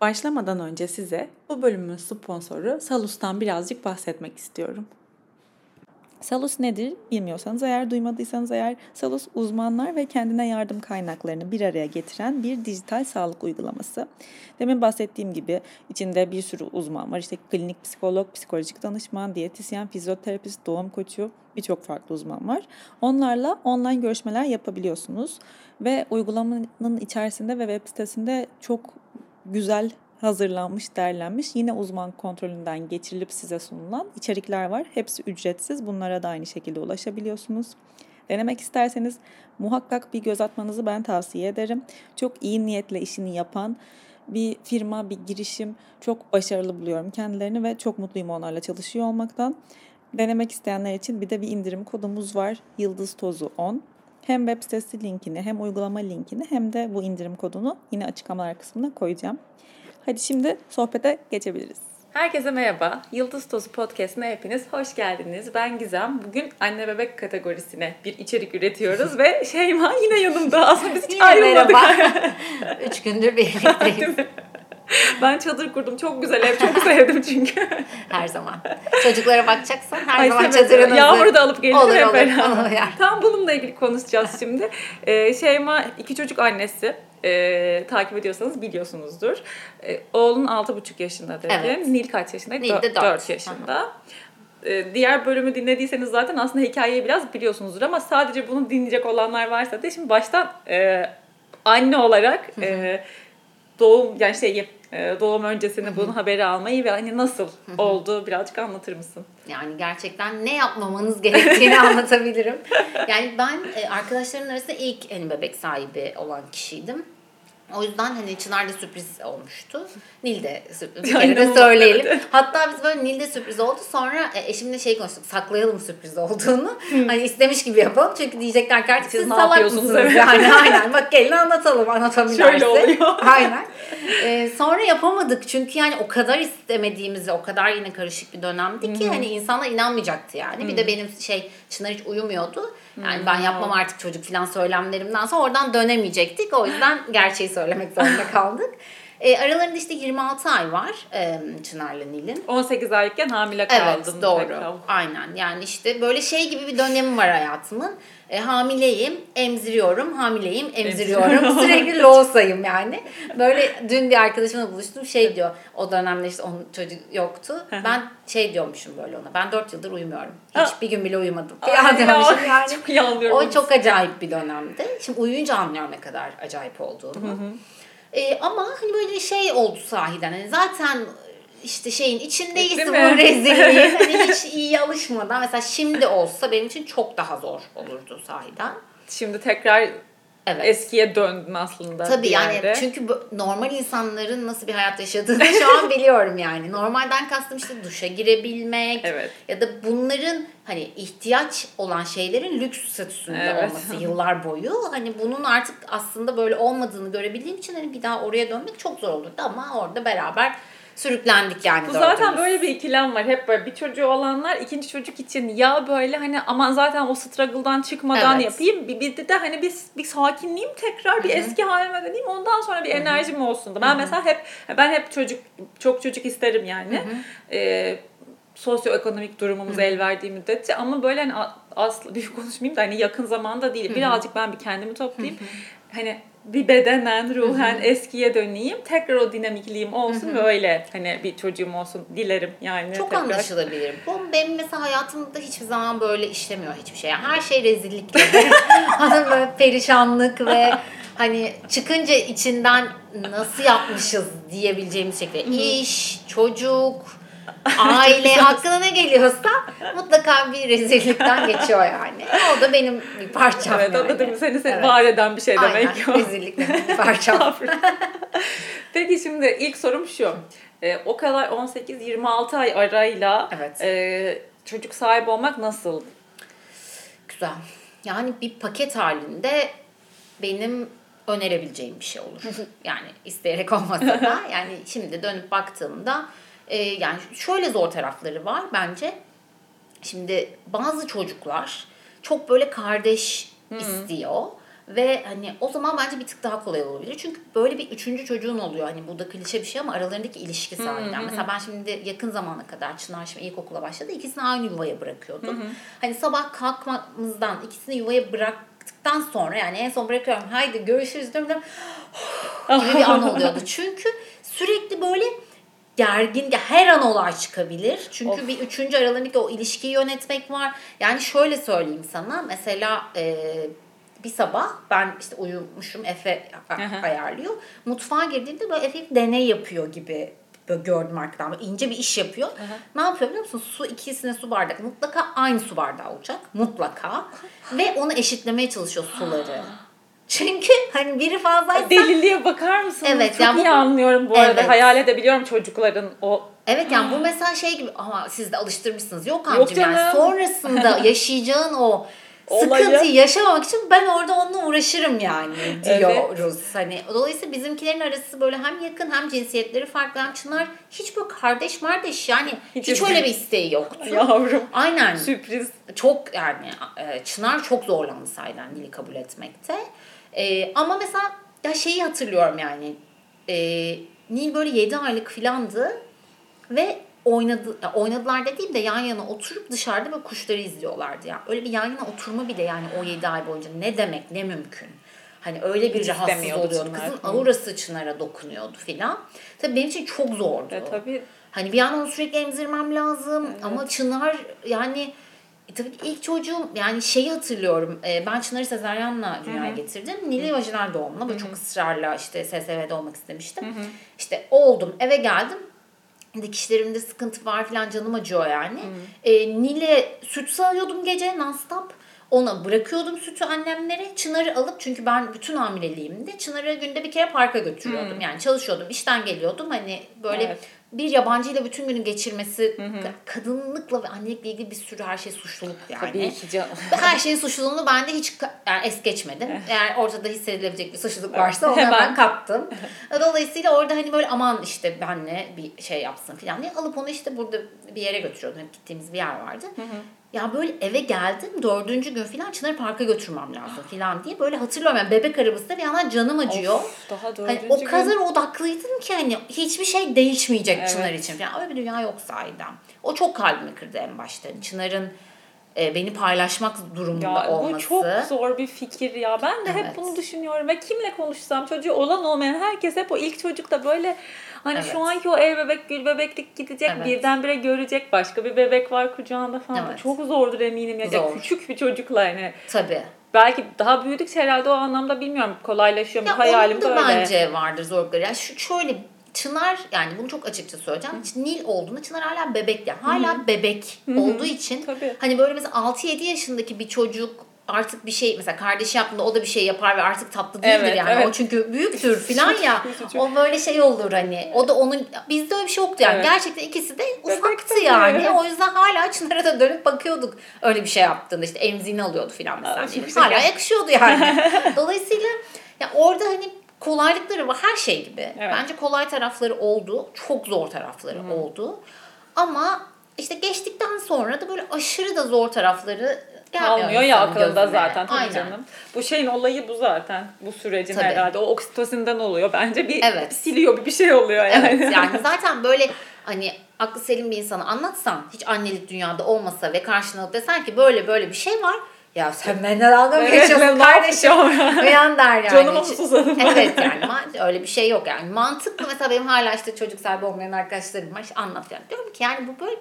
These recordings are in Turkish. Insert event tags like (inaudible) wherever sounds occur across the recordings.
Başlamadan önce size bu bölümün sponsoru Salus'tan birazcık bahsetmek istiyorum. Salus nedir bilmiyorsanız eğer duymadıysanız eğer Salus uzmanlar ve kendine yardım kaynaklarını bir araya getiren bir dijital sağlık uygulaması. Demin bahsettiğim gibi içinde bir sürü uzman var. İşte klinik psikolog, psikolojik danışman, diyetisyen, fizyoterapist, doğum koçu birçok farklı uzman var. Onlarla online görüşmeler yapabiliyorsunuz ve uygulamanın içerisinde ve web sitesinde çok güzel hazırlanmış, derlenmiş yine uzman kontrolünden geçirilip size sunulan içerikler var. Hepsi ücretsiz. Bunlara da aynı şekilde ulaşabiliyorsunuz. Denemek isterseniz muhakkak bir göz atmanızı ben tavsiye ederim. Çok iyi niyetle işini yapan bir firma, bir girişim çok başarılı buluyorum kendilerini ve çok mutluyum onlarla çalışıyor olmaktan. Denemek isteyenler için bir de bir indirim kodumuz var. Yıldız Tozu 10. Hem web sitesi linkini hem uygulama linkini hem de bu indirim kodunu yine açıklamalar kısmına koyacağım. Hadi şimdi sohbete geçebiliriz. Herkese merhaba. Yıldız Tozu Podcast'ine hepiniz hoş geldiniz. Ben Gizem. Bugün anne bebek kategorisine bir içerik üretiyoruz ve Şeyma yine yanımda. Aslında biz hiç (laughs) ayrılmadık. (laughs) Üç gündür birlikteyiz. (laughs) (laughs) ben çadır kurdum. Çok güzel ev. Çok sevdim çünkü. (laughs) her zaman. Çocuklara bakacaksan her Ay, zaman çadırınızı. Yağmuru da alıp gelin Olur, hep olur, olur, yani. Tam bununla ilgili konuşacağız şimdi. Ee, Şeyma iki çocuk annesi. Ee, takip ediyorsanız biliyorsunuzdur. Ee, oğlun 6,5 yaşında dedim. Evet. Nil kaç yaşında? Nil de 4, dört. yaşında. Ee, diğer bölümü dinlediyseniz zaten aslında hikayeyi biraz biliyorsunuzdur ama sadece bunu dinleyecek olanlar varsa da şimdi baştan e, anne olarak e, doğum yani şey e, doğum öncesinde bunun haberi almayı ve hani nasıl oldu birazcık anlatır mısın? Yani gerçekten ne yapmamanız (laughs) gerektiğini anlatabilirim. Yani ben e, arkadaşlarımın arasında ilk hani bebek sahibi olan kişiydim. O yüzden hani sürpriz olmuştu. Nil'de sürpriz. (laughs) Kere Aynen de o, söyleyelim. evet. Hatta biz böyle Nil'de sürpriz oldu. Sonra e, eşimle şey konuştuk. Saklayalım sürpriz olduğunu. hani istemiş gibi yapalım. Çünkü diyecekler ki artık Siz siz ne salak mısınız? Evet. (laughs) Yani aynen. Bak gelin anlatalım anlatabilirse. Şöyle oluyor. (laughs) Aynen. Ee, sonra yapamadık çünkü yani o kadar istemediğimiz o kadar yine karışık bir dönemdi ki hani insanlar inanmayacaktı yani. Bir de benim şey Çınar hiç uyumuyordu. Yani ben yapmam artık çocuk falan söylemlerimden sonra oradan dönemeyecektik. O yüzden gerçeği söylemek zorunda kaldık. Ee, aralarında işte 26 ay var e, Çınar'la Nil'in. 18 aylıkken hamile kaldın. Evet doğru. tekrar. Aynen yani işte böyle şey gibi bir dönemim var hayatımın. E, hamileyim, emziriyorum, hamileyim, emziriyorum. Sürekli losayım yani. Böyle dün bir arkadaşımla buluştum şey diyor. O dönemde işte onun çocuk yoktu. ben şey diyormuşum böyle ona. Ben 4 yıldır uyumuyorum. Hiç bir gün bile uyumadım. Ya diyormuşum yani. çok iyi anlıyorum. O çok acayip bir dönemdi. Şimdi uyuyunca anlıyorum ne kadar acayip olduğunu. E, ama hani böyle şey oldu sahiden. Hani zaten işte şeyin içindeyiz Değil bu (laughs) rezilliğin. Hani hiç iyi alışmadan. Mesela şimdi olsa benim için çok daha zor olurdu sahiden. Şimdi tekrar Evet. eskiye döndün aslında. Tabii yani yerde. çünkü bu- normal insanların nasıl bir hayat yaşadığını şu an (laughs) biliyorum yani. Normalden kastım işte duşa girebilmek Evet. ya da bunların hani ihtiyaç olan şeylerin lüks statüsünde Evet. olması yıllar boyu. Hani bunun artık aslında böyle olmadığını görebildiğim için hani bir daha oraya dönmek çok zor olurdu ama orada beraber sürüklendik yani. Bu zaten dördümüz. böyle bir ikilem var. Hep böyle bir çocuğu olanlar ikinci çocuk için ya böyle hani aman zaten o struggle'dan çıkmadan Evet. yapayım. Bir, bir de hani bir, bir sakinleyeyim tekrar bir eski halime döneyim. Ondan sonra bir enerjim olsun da. Ben mesela hep ben hep çocuk çok çocuk isterim yani. Ee, sosyoekonomik durumumuz el verdiği müddetçe ama böyle hani aslı büyük konuşmayayım da hani yakın zamanda değil. Birazcık ben bir kendimi toplayayım. Hani bir bedenen, ruhen eskiye döneyim. Tekrar o dinamikliğim olsun ve öyle hani bir çocuğum olsun dilerim yani. Çok tekrar. anlaşılabilir. Bu benim mesela hayatımda hiçbir zaman böyle işlemiyor hiçbir şey. Yani her şey rezillikle. (laughs) hani (laughs) böyle perişanlık ve hani çıkınca içinden nasıl yapmışız diyebileceğimiz şekilde. İş, çocuk, aile (laughs) hakkında ne geliyorsa mutlaka bir rezillikten geçiyor yani. O da benim bir parçam Evet yani. anladım. Seni, seni Evet. var eden bir şey Aynen, demek ki o. rezillikle bir parçam. (laughs) Peki şimdi ilk sorum şu. Ee, o kadar 18-26 ay arayla Evet. e, çocuk sahibi olmak nasıl? Güzel. Yani bir paket halinde benim önerebileceğim bir şey olur. (laughs) Yani isteyerek olmasa da yani şimdi dönüp baktığımda e, yani şöyle zor tarafları var bence. Şimdi bazı çocuklar çok böyle kardeş istiyor Ve hani o zaman bence bir tık daha kolay olabilir. Çünkü böyle bir üçüncü çocuğun oluyor. Hani bu da klişe bir şey ama aralarındaki ilişki sahiden. Mesela ben şimdi yakın zamana kadar Çınar şimdi ilkokula başladı. İkisini aynı yuvaya bırakıyordum. Hani sabah kalkmamızdan ikisini yuvaya bıraktıktan sonra yani en son bırakıyorum. Haydi görüşürüz diyorum. diyorum. (gasps) gibi bir an oluyordu. Çünkü sürekli böyle gergin, her an olay çıkabilir. Çünkü Of. bir üçüncü aralarındaki o ilişkiyi yönetmek var. Yani şöyle söyleyeyim sana. Mesela e, bir sabah ben işte uyumuşum Efe Hı hı. ayarlıyor. Mutfağa girdiğimde böyle Efe deney yapıyor gibi böyle gördüm arkadan. Böyle ince bir iş yapıyor. Ne yapıyor biliyor musun? Su ikisine su bardak. Mutlaka aynı su bardağı olacak. Mutlaka. (laughs) Ve onu eşitlemeye çalışıyor suları. Çünkü hani biri fazlaysa Deliliğe bakar mısınız? Evet, Çok yani bu- iyi anlıyorum bu arada. Evet. Hayal edebiliyorum çocukların o Evet yani bu mesela şey gibi ama siz de alıştırmışsınız. Yok Yok amcım yani canım. sonrasında (laughs) yaşayacağın o Olayı. sıkıntıyı yaşamamak için ben orada onunla uğraşırım yani Evet. diyoruz. Hani dolayısıyla bizimkilerin arası böyle hem yakın hem cinsiyetleri farklı hem Çınar hiç böyle kardeş mardeş yani hiç, Hiç öyle bir isteği yoktu. yavrum Aynen. sürpriz. Çok yani e, Çınar çok zorlandı sahiden dili kabul etmekte. E, ama mesela ya şeyi hatırlıyorum yani. E, Nil böyle 7 aylık filandı ve oynadı ya oynadılar dediğim de yan yana oturup dışarıda böyle kuşları izliyorlardı ya. Öyle bir yan yana oturma bile yani o 7 ay boyunca ne demek ne mümkün. Hani öyle bir Hiç rahatsız oluyordu. Çınar. Kızın aurası Çınar'a dokunuyordu filan. Tabii benim için çok zordu. E, tabii Hani bir yandan onu sürekli emzirmem lazım ama Çınar yani e, tabii ki ilk çocuğum yani şeyi hatırlıyorum. E, ben Çınar'ı sezaryenle dünyaya getirdim. Nil'i vajinal doğumla böyle çok ısrarla işte SSV'de olmak istemiştim. İşte oldum eve geldim. Dikişlerimde sıkıntı var falan canım acıyor yani. E, Nil'e süt sağıyordum gece non-stop. Ona bırakıyordum sütü annemlere. Çınar'ı alıp çünkü ben bütün hamileliğimde Çınar'ı günde bir kere parka götürüyordum. Yani çalışıyordum, işten geliyordum. Hani böyle Evet. Bir yabancıyla bütün günü geçirmesi kadınlıkla ve annelikle ilgili bir sürü her şey suçluluk yani. tabii ki canım. Her şeyin suçluluğunu ben de hiç yani es geçmedim. Eğer ortada hissedilebilecek bir suçluluk varsa onu hemen, kaptım. (laughs) Dolayısıyla orada hani böyle aman işte benle bir şey yapsın falan diye alıp onu işte burada bir yere götürüyordum. Hep gittiğimiz bir yer vardı. Ya böyle eve geldim dördüncü gün falan Çınar'ı parka götürmem lazım falan diye böyle hatırlıyorum. Yani bebek arabasında bir yandan canım acıyor. Of, daha Hani dördüncü o gün. kadar odaklıydım ki hani hiçbir şey değişmeyecek Evet. Çınar için falan. Öyle bir dünya yok sahiden. O çok kalbimi kırdı en başta. Hani Çınar'ın e, beni paylaşmak durumunda Ya olması. bu çok zor bir fikir ya. Ben de hep Evet. bunu düşünüyorum ve kimle konuşsam çocuğu olan olmayan herkes hep o ilk çocukta böyle hani Evet. şu anki o ev bebek gül bebeklik gidecek Evet. birdenbire görecek başka bir bebek var kucağında falan. Evet. Çok zordur eminim ya. Zor. Küçük bir çocukla yani. Tabii. Belki daha büyüdükçe herhalde o anlamda bilmiyorum kolaylaşıyor mu Ya hayalim böyle. bence vardır zorlukları. Ya şu, şöyle Çınar yani bunu çok açıkça söyleyeceğim. Nil olduğunda Çınar hala bebek yani. Hala bebek olduğu için Tabii. hani böyle mesela 6-7 yaşındaki bir çocuk artık bir şey mesela kardeşi yaptığında o da bir şey yapar ve artık tatlı değildir Evet, yani. evet. O çünkü büyüktür (laughs) falan ya. (laughs) O böyle şey olur hani. O da onun bizde öyle bir şey yoktu yani. Evet. Gerçekten ikisi de ufaktı tabii, yani. evet. O yüzden hala Çınar'a da dönüp bakıyorduk. Öyle bir şey yaptığında işte emziğini alıyordu falan mesela. Aa. Hala yakışıyordu yani. (laughs) Dolayısıyla ya orada hani kolaylıkları var her şey gibi. Evet. Bence kolay tarafları oldu. Çok zor tarafları oldu. Ama işte geçtikten sonra da böyle aşırı da zor tarafları Kalmıyor ya akılda zaten tabii Aynen. canım. Bu şeyin olayı bu zaten. Bu sürecin Tabii. herhalde. O oksitosinden oluyor. Bence bir Evet. siliyor bir bir şey oluyor yani. Evet (laughs) yani zaten böyle hani aklı selim bir insana anlatsan hiç annelik dünyada olmasa ve karşına desen ki böyle böyle bir şey var. Ya sen benimle dalga mı Evet, geçiyorsun kardeşim? Uyan (laughs) der yani. Hiç- susadım? Evet yani öyle bir şey yok yani. Mantıklı mesela benim hala işte çocuk sahibi olmayan arkadaşlarım var. İşte anlatıyorum. Diyorum ki yani bu böyle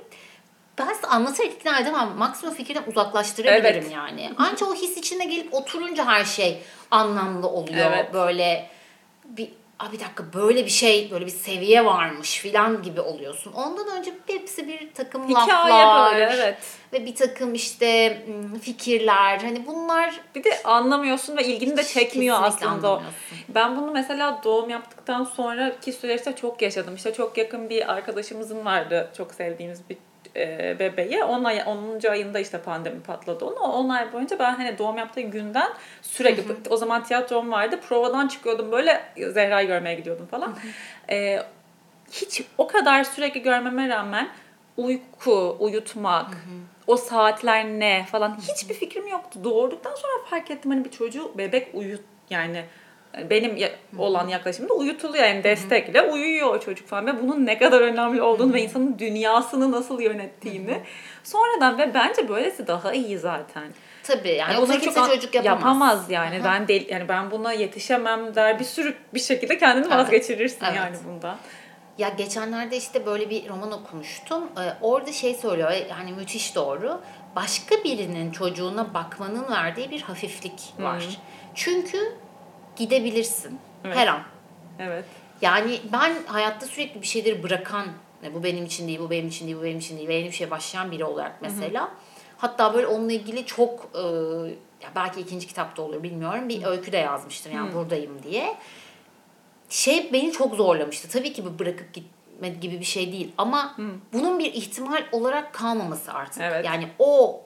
ben size anlatarak ikna edemem. Maksimum fikirden uzaklaştırabilirim Evet. yani. Ancak o his içine gelip oturunca her şey anlamlı oluyor. Evet. Böyle bir Aa, bir dakika böyle bir şey böyle bir seviye varmış filan gibi oluyorsun. Ondan önce hepsi bir takım Hikaye laflar böyle evet. ve bir takım işte fikirler. Hani bunlar Bir de anlamıyorsun ve ilgini de çekmiyor aslında. Ben bunu mesela doğum yaptıktan sonraki süreçte çok yaşadım. İşte çok yakın bir arkadaşımızın vardı çok sevdiğimiz bir e, bebeği. 10 ay, 10. ayında işte pandemi patladı onu. 10 ay boyunca ben hani doğum yaptığı günden sürekli o zaman tiyatrom vardı. Provadan çıkıyordum böyle Zehra'yı görmeye gidiyordum falan. E, hiç o kadar sürekli görmeme rağmen uyku, uyutmak, o saatler ne falan hiçbir fikrim yoktu. Doğurduktan sonra fark ettim hani bir çocuğu bebek uyut yani benim ya- olan yaklaşımda uyutuluyor yani destekle uyuyor o çocuk falan ve bunun ne kadar önemli olduğunu ve insanın dünyasını nasıl yönettiğini sonradan ve bence böylesi daha iyi zaten. Tabii yani Yani kimse çok an- çocuk yapamaz. Yapamaz yani. Ben del yani ben buna yetişemem der bir sürü bir şekilde kendini Evet. vazgeçirirsin Evet. yani bundan. Ya geçenlerde işte böyle bir roman okumuştum. Ee, orada şey söylüyor yani müthiş doğru. Başka birinin çocuğuna bakmanın verdiği bir hafiflik var. Çünkü gidebilirsin Evet. her an. Evet. Yani ben hayatta sürekli bir şeyleri bırakan, "Ne, bu benim için değil, bu benim için değil, bu benim için değil yeni bir şeye başlayan biri olarak mesela. Hatta böyle onunla ilgili çok, e, ya belki ikinci kitapta olur bilmiyorum, bir öykü de yazmıştım yani buradayım diye. Şey beni çok zorlamıştı. Tabii ki bu bırakıp gitme gibi bir şey değil ama bunun bir ihtimal olarak kalmaması artık. Evet. Yani o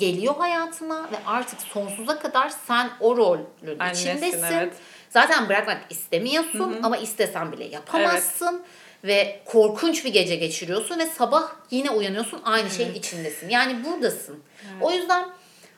geliyor hayatına ve artık sonsuza kadar sen o rolün Annesin, içindesin. evet. Zaten bırakmak istemiyorsun ama istesen bile yapamazsın. Ve korkunç bir gece geçiriyorsun ve sabah yine uyanıyorsun aynı şeyin içindesin. Yani buradasın. O yüzden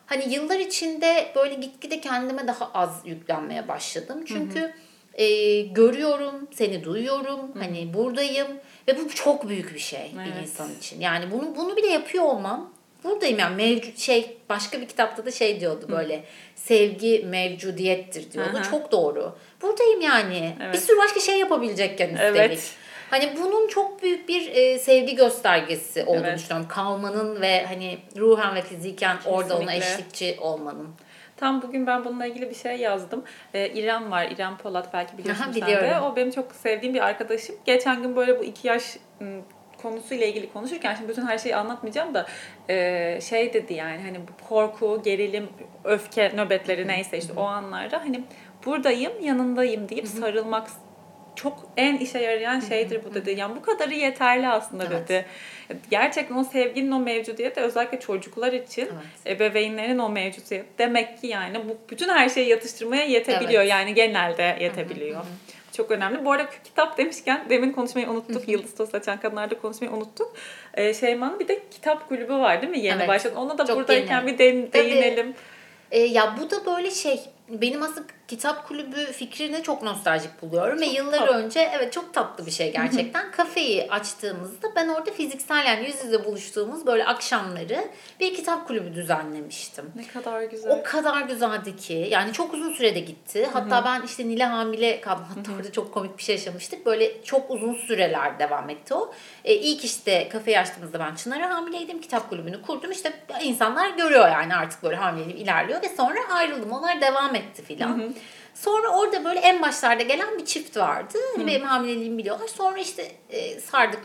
hani yıllar içinde böyle gitgide kendime daha az yüklenmeye başladım. Çünkü e, görüyorum, seni duyuyorum, hani buradayım ve bu çok büyük bir şey bir Evet. insan için. Yani bunu bunu bile yapıyor olmam buradayım yani mevcut şey başka bir kitapta da şey diyordu böyle sevgi mevcudiyettir diyordu. Aha. Çok doğru. Buradayım yani. Bir Evet. sürü başka şey yapabilecekken üstelik. Evet. Hani bunun çok büyük bir e, sevgi göstergesi olduğunu Evet. düşünüyorum. Kalmanın ve hani ruhen ve fiziken orada ona Kesinlikle. eşlikçi olmanın. Tam bugün ben bununla ilgili bir şey yazdım. Ee, İrem var, İrem Polat belki biliyorsun Aha, sen de. O benim çok sevdiğim bir arkadaşım. Geçen gün böyle bu iki yaş konusuyla ilgili konuşurken şimdi bütün her şeyi anlatmayacağım da e, şey dedi yani hani bu korku, gerilim, öfke nöbetleri neyse işte o anlarda hani buradayım, yanındayım deyip sarılmak çok en işe yarayan şeydir bu dedi. Yani bu kadarı yeterli aslında Evet. dedi. Gerçekten o sevginin o mevcudiyeti özellikle çocuklar için Evet. ebeveynlerin o mevcudiyet demek ki yani bu bütün her şeyi yatıştırmaya yetebiliyor. Evet. Yani genelde yetebiliyor. Çok önemli. Bu arada kitap demişken demin konuşmayı unuttuk. Yıldız Toz Açan Kadınlar'da konuşmayı unuttuk. Ee, Şeyma'nın bir de kitap kulübü var değil mi? Yeni Evet. başladı. Ona da Çok buradayken yeni. bir de- Tabii. değinelim. E, ya bu da böyle şey benim aslında kitap kulübü fikrini çok nostaljik buluyorum ve yıllar tatlı. önce evet çok tatlı bir şey gerçekten. Kafeyi açtığımızda ben orada fiziksel yani yüz yüze buluştuğumuz böyle akşamları bir kitap kulübü düzenlemiştim. Ne kadar güzel. O kadar güzeldi ki. Yani çok uzun sürede gitti. Hatta ben işte Nil'e hamile kaldım. Hatta orada çok komik bir şey yaşamıştık. Böyle çok uzun süreler devam etti o. E, ilk işte kafeyi açtığımızda ben Çınar'a hamileydim. Kitap kulübünü kurdum. İşte insanlar görüyor yani artık böyle hamileliğim ilerliyor. Ve sonra ayrıldım. Onlar devam etti filan. Sonra orada böyle en başlarda gelen bir çift vardı. Hani benim hamileliğimi biliyorlar. Sonra işte e, sardık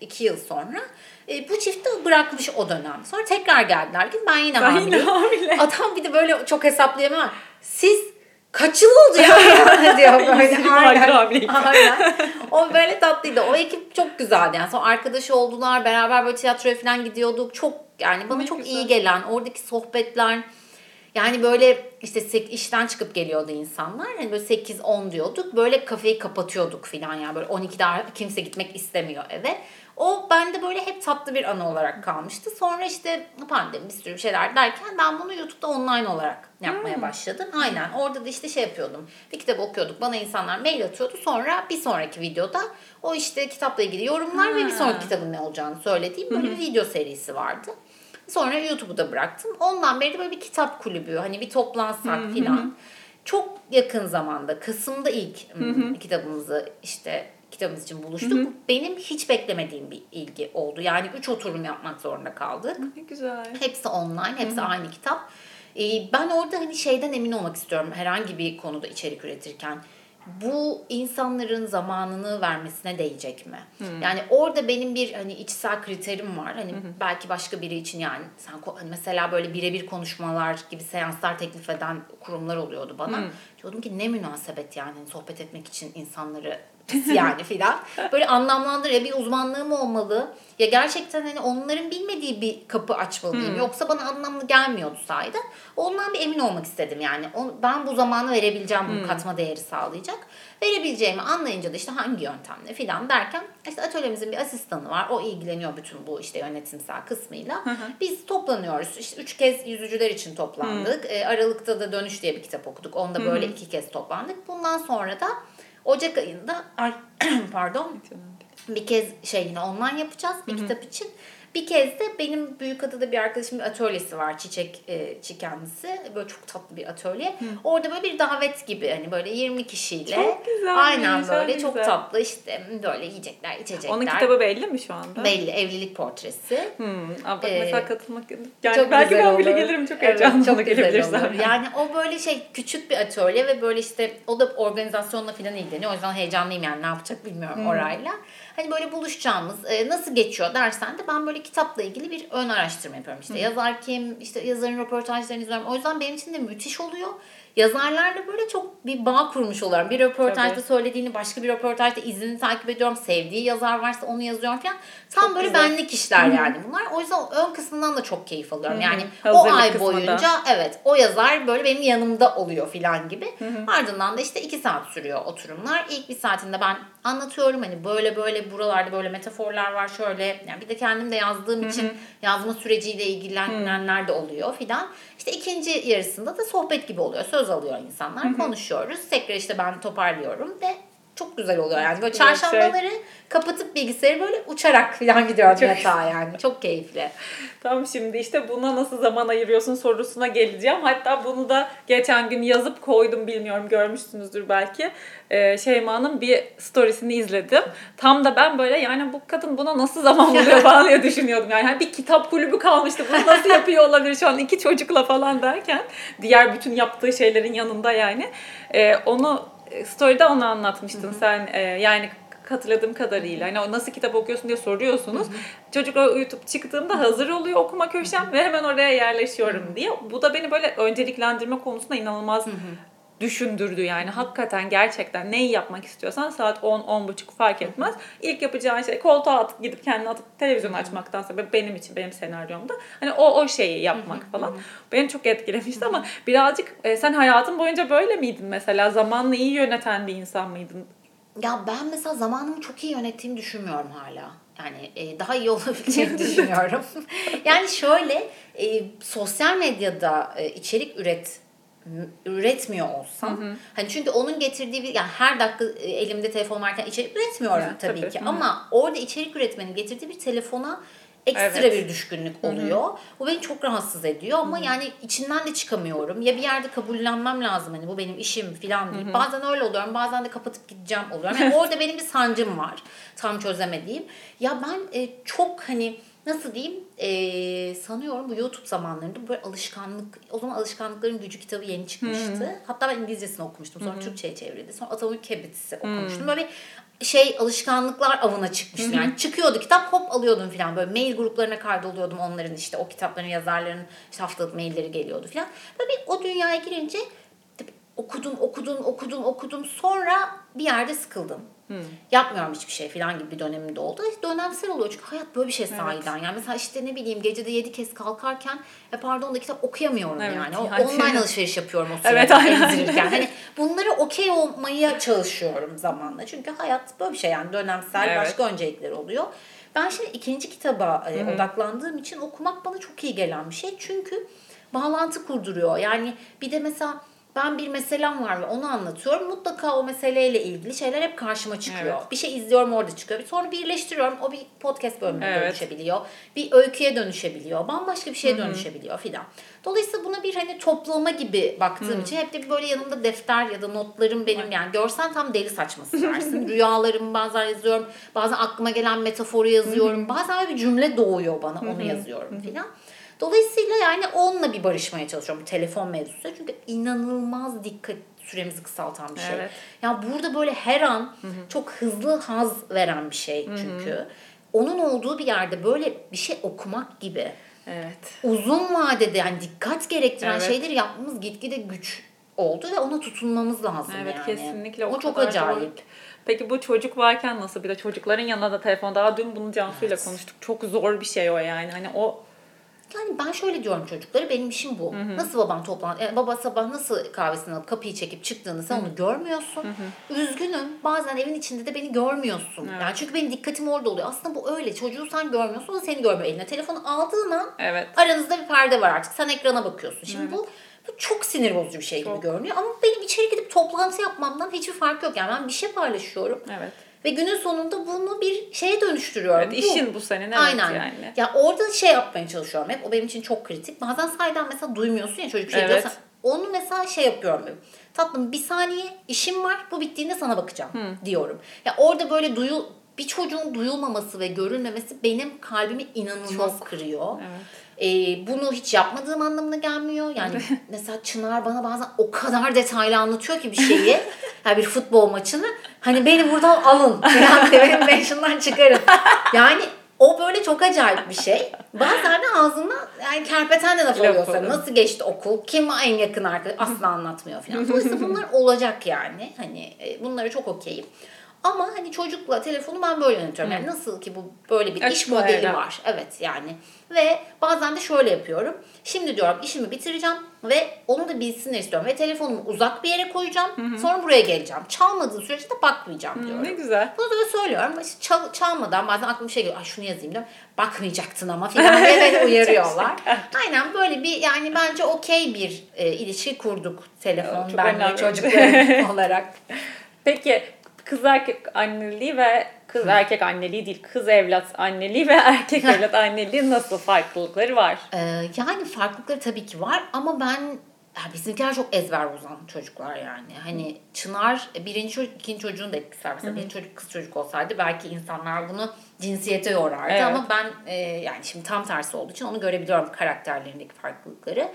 3-2 yıl sonra. E, bu çift de bırakmış o dönem. Sonra tekrar geldiler. Ben yine Ben yine hamileyim. hamile. Adam bir de böyle çok hesaplayamam. Siz kaç yıl oldu ya (laughs) diyor (laughs) böyle. 120 aydır hamileyim. Aynen. O böyle tatlıydı. O ekip çok güzeldi. Yani sonra arkadaş oldular. Beraber böyle tiyatroya falan gidiyorduk. Çok yani bana Ne çok güzel. iyi gelen oradaki sohbetler yani böyle işte işten çıkıp geliyordu insanlar. Hani böyle 8-10 diyorduk. Böyle kafeyi kapatıyorduk falan yani. Böyle 12'de kimse gitmek istemiyor eve. O bende böyle hep tatlı bir anı olarak kalmıştı. Sonra işte pandemi bir sürü şeyler derken ben bunu YouTube'da online olarak yapmaya başladım. Aynen orada da işte şey yapıyordum. Bir kitap okuyorduk. Bana insanlar mail atıyordu. Sonra bir sonraki videoda o işte kitapla ilgili yorumlar ve bir sonraki kitabın ne olacağını söylediğim böyle bir video serisi vardı. Sonra YouTube'u da bıraktım. Ondan beri de böyle bir kitap kulübü hani bir toplansak filan. Çok yakın zamanda Kasım'da ilk ım, kitabımızı işte kitabımız için buluştuk. Benim hiç beklemediğim bir ilgi oldu. Yani üç oturum yapmak zorunda kaldık. Ne güzel. Hepsi online, hepsi aynı kitap. Ee, ben orada hani şeyden emin olmak istiyorum herhangi bir konuda içerik üretirken. Bu insanların zamanını vermesine değecek mi? Yani orada benim bir hani içsel kriterim var. Hani belki başka biri için yani sen hani mesela böyle birebir konuşmalar gibi seanslar teklif eden kurumlar oluyordu bana. Diyordum ki ne münasebet yani sohbet etmek için insanları pis yani filan. Böyle anlamlandır ya bir uzmanlığım olmalı. Ya gerçekten hani onların bilmediği bir kapı açmalıyım. Yoksa bana anlamlı gelmiyordu sahiden. Ondan bir emin olmak istedim yani. Ben bu zamanı verebileceğim bu katma değeri sağlayacak. Verebileceğimi anlayınca da işte hangi yöntemle filan derken işte atölyemizin bir asistanı var. O ilgileniyor bütün bu işte yönetimsel kısmıyla. Biz toplanıyoruz. İşte üç kez yüzücüler için toplandık. E, Aralık'ta da Dönüş diye bir kitap okuduk. Onda böyle iki kez toplandık. Bundan sonra da Ocak ayında ay (clears throat) pardon bir kez şey yine online yapacağız bir kitap için. Bir kez de benim Büyükada'da bir arkadaşımın bir atölyesi var. Çiçek e, çikenlisi. Böyle çok tatlı bir atölye. Orada böyle bir davet gibi hani böyle 20 kişiyle. Çok güzel, Aynen güzel, böyle güzel. çok tatlı işte böyle yiyecekler, içecekler. Onun kitabı belli mi şu anda? belli evlilik portresi. Hmm. Aa, bak Ee, mesela katılmak yani çok belki ben bile olur. gelirim çok Evet, heyecanlı çok güzel gelebilirsem. olur. Yani o böyle şey küçük bir atölye ve böyle işte o da organizasyonla falan ilgileniyor. O yüzden heyecanlıyım yani ne yapacak bilmiyorum Hmm. orayla. Hani böyle buluşacağımız e, nasıl geçiyor dersen de ben böyle kitapla ilgili bir ön araştırma yapıyorum. İşte yazar kim, işte yazarın röportajlarını izliyorum. O yüzden benim için de müthiş oluyor. Yazarlarla böyle çok bir bağ kurmuş oluyorum. Bir röportajda Tabii. söylediğini başka bir röportajda izini takip ediyorum. Sevdiği yazar varsa onu yazıyorum falan. Tam Çok böyle güzel. benlik işler yani bunlar. O yüzden ön kısmından da çok keyif alıyorum. Hı hı. Yani o Hazırlık ay kısmı da. boyunca evet o yazar böyle benim yanımda oluyor filan gibi. Ardından da işte iki saat sürüyor oturumlar. İlk bir saatinde ben anlatıyorum hani böyle böyle buralarda böyle metaforlar var şöyle. Yani bir de kendim de yazdığım için yazma süreciyle ilgilenenler de oluyor filan. İşte ikinci yarısında da sohbet gibi oluyor. Söz alıyor insanlar. Konuşuyoruz. Tekrar işte ben toparlıyorum ve çok güzel oluyor yani. Böyle şey. çarşambaları kapatıp bilgisayarı böyle uçarak falan gidiyorum Çok yatağa yani. Çok keyifli. Tam şimdi işte buna nasıl zaman ayırıyorsun sorusuna geleceğim. Hatta bunu da geçen gün yazıp koydum bilmiyorum görmüşsünüzdür belki. Ee, Şeyma'nın bir storiesini izledim. Tam da ben böyle yani bu kadın buna nasıl zaman buluyor (laughs) falan diye düşünüyordum. Yani hani bir kitap kulübü kalmıştı. Bunu nasıl yapıyor olabilir şu an iki çocukla falan derken. Diğer bütün yaptığı şeylerin yanında yani. Ee, onu story'de onu anlatmıştın sen. Ee, yani hatırladığım kadarıyla. Hani nasıl kitap okuyorsun diye soruyorsunuz. Çocuklar uyutup çıktığımda hazır oluyor okuma köşem ve hemen oraya yerleşiyorum diye. Bu da beni böyle önceliklendirme konusunda inanılmaz düşündürdü yani. Hakikaten gerçekten neyi yapmak istiyorsan saat 10 10 buçuk fark etmez. İlk yapacağın şey koltuğa atıp gidip kendini atıp televizyon açmaktansa be- benim için benim senaryomda. Hani o o şeyi yapmak falan. Beni çok etkilemişti ama birazcık e, sen hayatın boyunca böyle miydin mesela? Zamanla iyi yöneten bir insan mıydın? Ya ben mesela zamanımı çok iyi yönettiğimi düşünmüyorum hala. Yani e, daha iyi (laughs) olabileceğini düşünüyorum. yani şöyle e, sosyal medyada e, içerik üret üretmiyor olsam hani çünkü onun getirdiği bir yani her dakika e, elimde telefon varken içerik üretmiyorum Evet, tabii, tabii. ki Hı hı. ama orada içerik üretmenin getirdiği bir telefona ekstra Evet. bir düşkünlük oluyor. Bu beni çok rahatsız ediyor ama yani içinden de çıkamıyorum. Ya bir yerde kabullenmem lazım hani bu benim işim falan deyip. Bazen öyle oluyorum bazen de kapatıp gideceğim oluyorum. Yani (laughs) orada benim bir sancım var tam çözemediğim. Ya ben e, çok hani nasıl diyeyim e, sanıyorum bu YouTube zamanlarında böyle alışkanlık o zaman alışkanlıkların gücü kitabı yeni çıkmıştı. Hatta ben İngilizcesini okumuştum sonra Türkçe'ye çevrildi. Sonra Atomic Habits'i okumuştum. Böyle bir şey alışkanlıklar avına çıkmıştım. Yani çıkıyordu kitap hop alıyordum falan böyle mail gruplarına kaydoluyordum onların işte o kitapların yazarların işte haftalık mailleri geliyordu falan. Böyle o dünyaya girince okudum okudum okudum okudum sonra bir yerde sıkıldım. Yapmıyorum hiçbir şey falan gibi bir dönemimde oldu. Dönemsel oluyor çünkü hayat böyle bir şey sahiden. Yani mesela işte ne bileyim gecede yedi kez kalkarken e pardon da kitap okuyamıyorum Evet, yani. O, yani. online (laughs) alışveriş yapıyorum o sırada Evet, aynen. Hani bunları okey olmaya çalışıyorum zamanla. Çünkü hayat böyle bir şey yani dönemsel Evet. başka öncelikleri oluyor. Ben şimdi ikinci kitaba e, odaklandığım için okumak bana çok iyi gelen bir şey. Çünkü bağlantı kurduruyor. Yani bir de mesela ben bir meselem var ve onu anlatıyorum. Mutlaka o meseleyle ilgili şeyler hep karşıma çıkıyor. Evet. Bir şey izliyorum orada çıkıyor. Sonra birleştiriyorum. O bir podcast bölümüne Evet. dönüşebiliyor. Bir öyküye dönüşebiliyor. Bambaşka bir şeye dönüşebiliyor filan. Dolayısıyla buna bir hani toplama gibi baktığım için hep de böyle yanımda defter ya da notlarım benim yani görsen tam deli saçması dersin. (laughs) Rüyalarımı bazen yazıyorum. Bazen aklıma gelen metaforu yazıyorum. Bazen böyle bir cümle doğuyor bana onu yazıyorum filan. Dolayısıyla yani onunla bir barışmaya çalışıyorum bu telefon mevzusu. Çünkü inanılmaz dikkat süremizi kısaltan bir şey. Evet. Ya burada böyle her an çok hızlı haz veren bir şey çünkü. Onun olduğu bir yerde böyle bir şey okumak gibi Evet. uzun vadede yani dikkat gerektiren Evet. şeyleri yapmamız gitgide güç oldu ve ona tutunmamız lazım Evet yani. kesinlikle O, çok kadar acayip. doğru. Peki bu çocuk varken nasıl? Bir de çocukların yanında da telefon. Daha dün bunu Cansu'yla Evet. konuştuk. Çok zor bir şey o yani. Hani o Yani ben şöyle diyorum çocuklara benim işim bu. Nasıl baban toplantı, yani baba sabah nasıl kahvesini alıp kapıyı çekip çıktığını sen onu görmüyorsun. Üzgünüm bazen evin içinde de beni görmüyorsun. Yani çünkü benim dikkatim orada oluyor. Aslında bu öyle çocuğu sen görmüyorsun o seni görmüyor. Eline telefonu aldığın an evet. aranızda bir perde var artık. Sen ekrana bakıyorsun. Şimdi bu bu çok sinir bozucu bir şey gibi Çok. görünüyor. Ama benim içeri gidip toplantı yapmamdan hiçbir fark yok. Yani ben bir şey paylaşıyorum. Evet. Ve günün sonunda bunu bir şeye dönüştürüyorum. Evet, işin bu senin evet Aynen. yani. Ya orada şey yapmaya çalışıyorum hep. O benim için çok kritik. Bazen sahiden mesela duymuyorsun ya çocuk bir şey Evet. diyorsa. Onu mesela şey yapıyorum. Böyle. Tatlım bir saniye işim var. Bu bittiğinde sana bakacağım diyorum. Ya orada böyle duyu bir çocuğun duyulmaması ve görülmemesi benim kalbimi inanılmaz kırıyor. Evet. Ee, bunu hiç yapmadığım anlamına gelmiyor. Yani (laughs) mesela Çınar bana bazen o kadar detaylı anlatıyor ki bir şeyi. (laughs) yani bir futbol maçını. Hani beni buradan alın. diye benim (laughs) mention'dan çıkarın. Yani o böyle çok acayip bir şey. Bazen de ağzından yani kerpeten de laf alıyor. nasıl geçti okul, kim en yakın arkadaş asla anlatmıyor falan. Dolayısıyla bunlar olacak yani. Hani e, bunları çok okeyim. Ama hani çocukla telefonu ben böyle yönetiyorum. Yani nasıl ki bu böyle bir iş Açık modeli bayrağı. var. Evet yani. Ve bazen de şöyle yapıyorum. Şimdi diyorum işimi bitireceğim ve onu da bilsinler istiyorum. Ve telefonumu uzak bir yere koyacağım. Sonra buraya geleceğim. Çalmadığı sürece de bakmayacağım diyorum. Ne güzel. Bunu da söylüyorum. İşte çal, çalmadan bazen aklıma bir şey geliyor. Ay şunu yazayım diyorum. Bakmayacaktın ama filan diye (laughs) beni uyarıyorlar. Aynen böyle bir yani bence okey bir e, ilişki kurduk telefon ben ve çocuklarım (laughs) olarak. Peki kız erkek anneliği ve kız erkek anneliği değil kız evlat anneliği ve (laughs) erkek evlat anneliği nasıl farklılıkları var? Ee, yani farklılıkları tabii ki var ama ben ya bizimkiler çok ezber bozan çocuklar yani. Hani Çınar e, birinci çocuk, ikinci çocuğun da etkisi var. Mesela birinci çocuk kız çocuk olsaydı belki insanlar bunu cinsiyete yorardı Evet. ama ben e, yani şimdi tam tersi olduğu için onu görebiliyorum karakterlerindeki farklılıkları.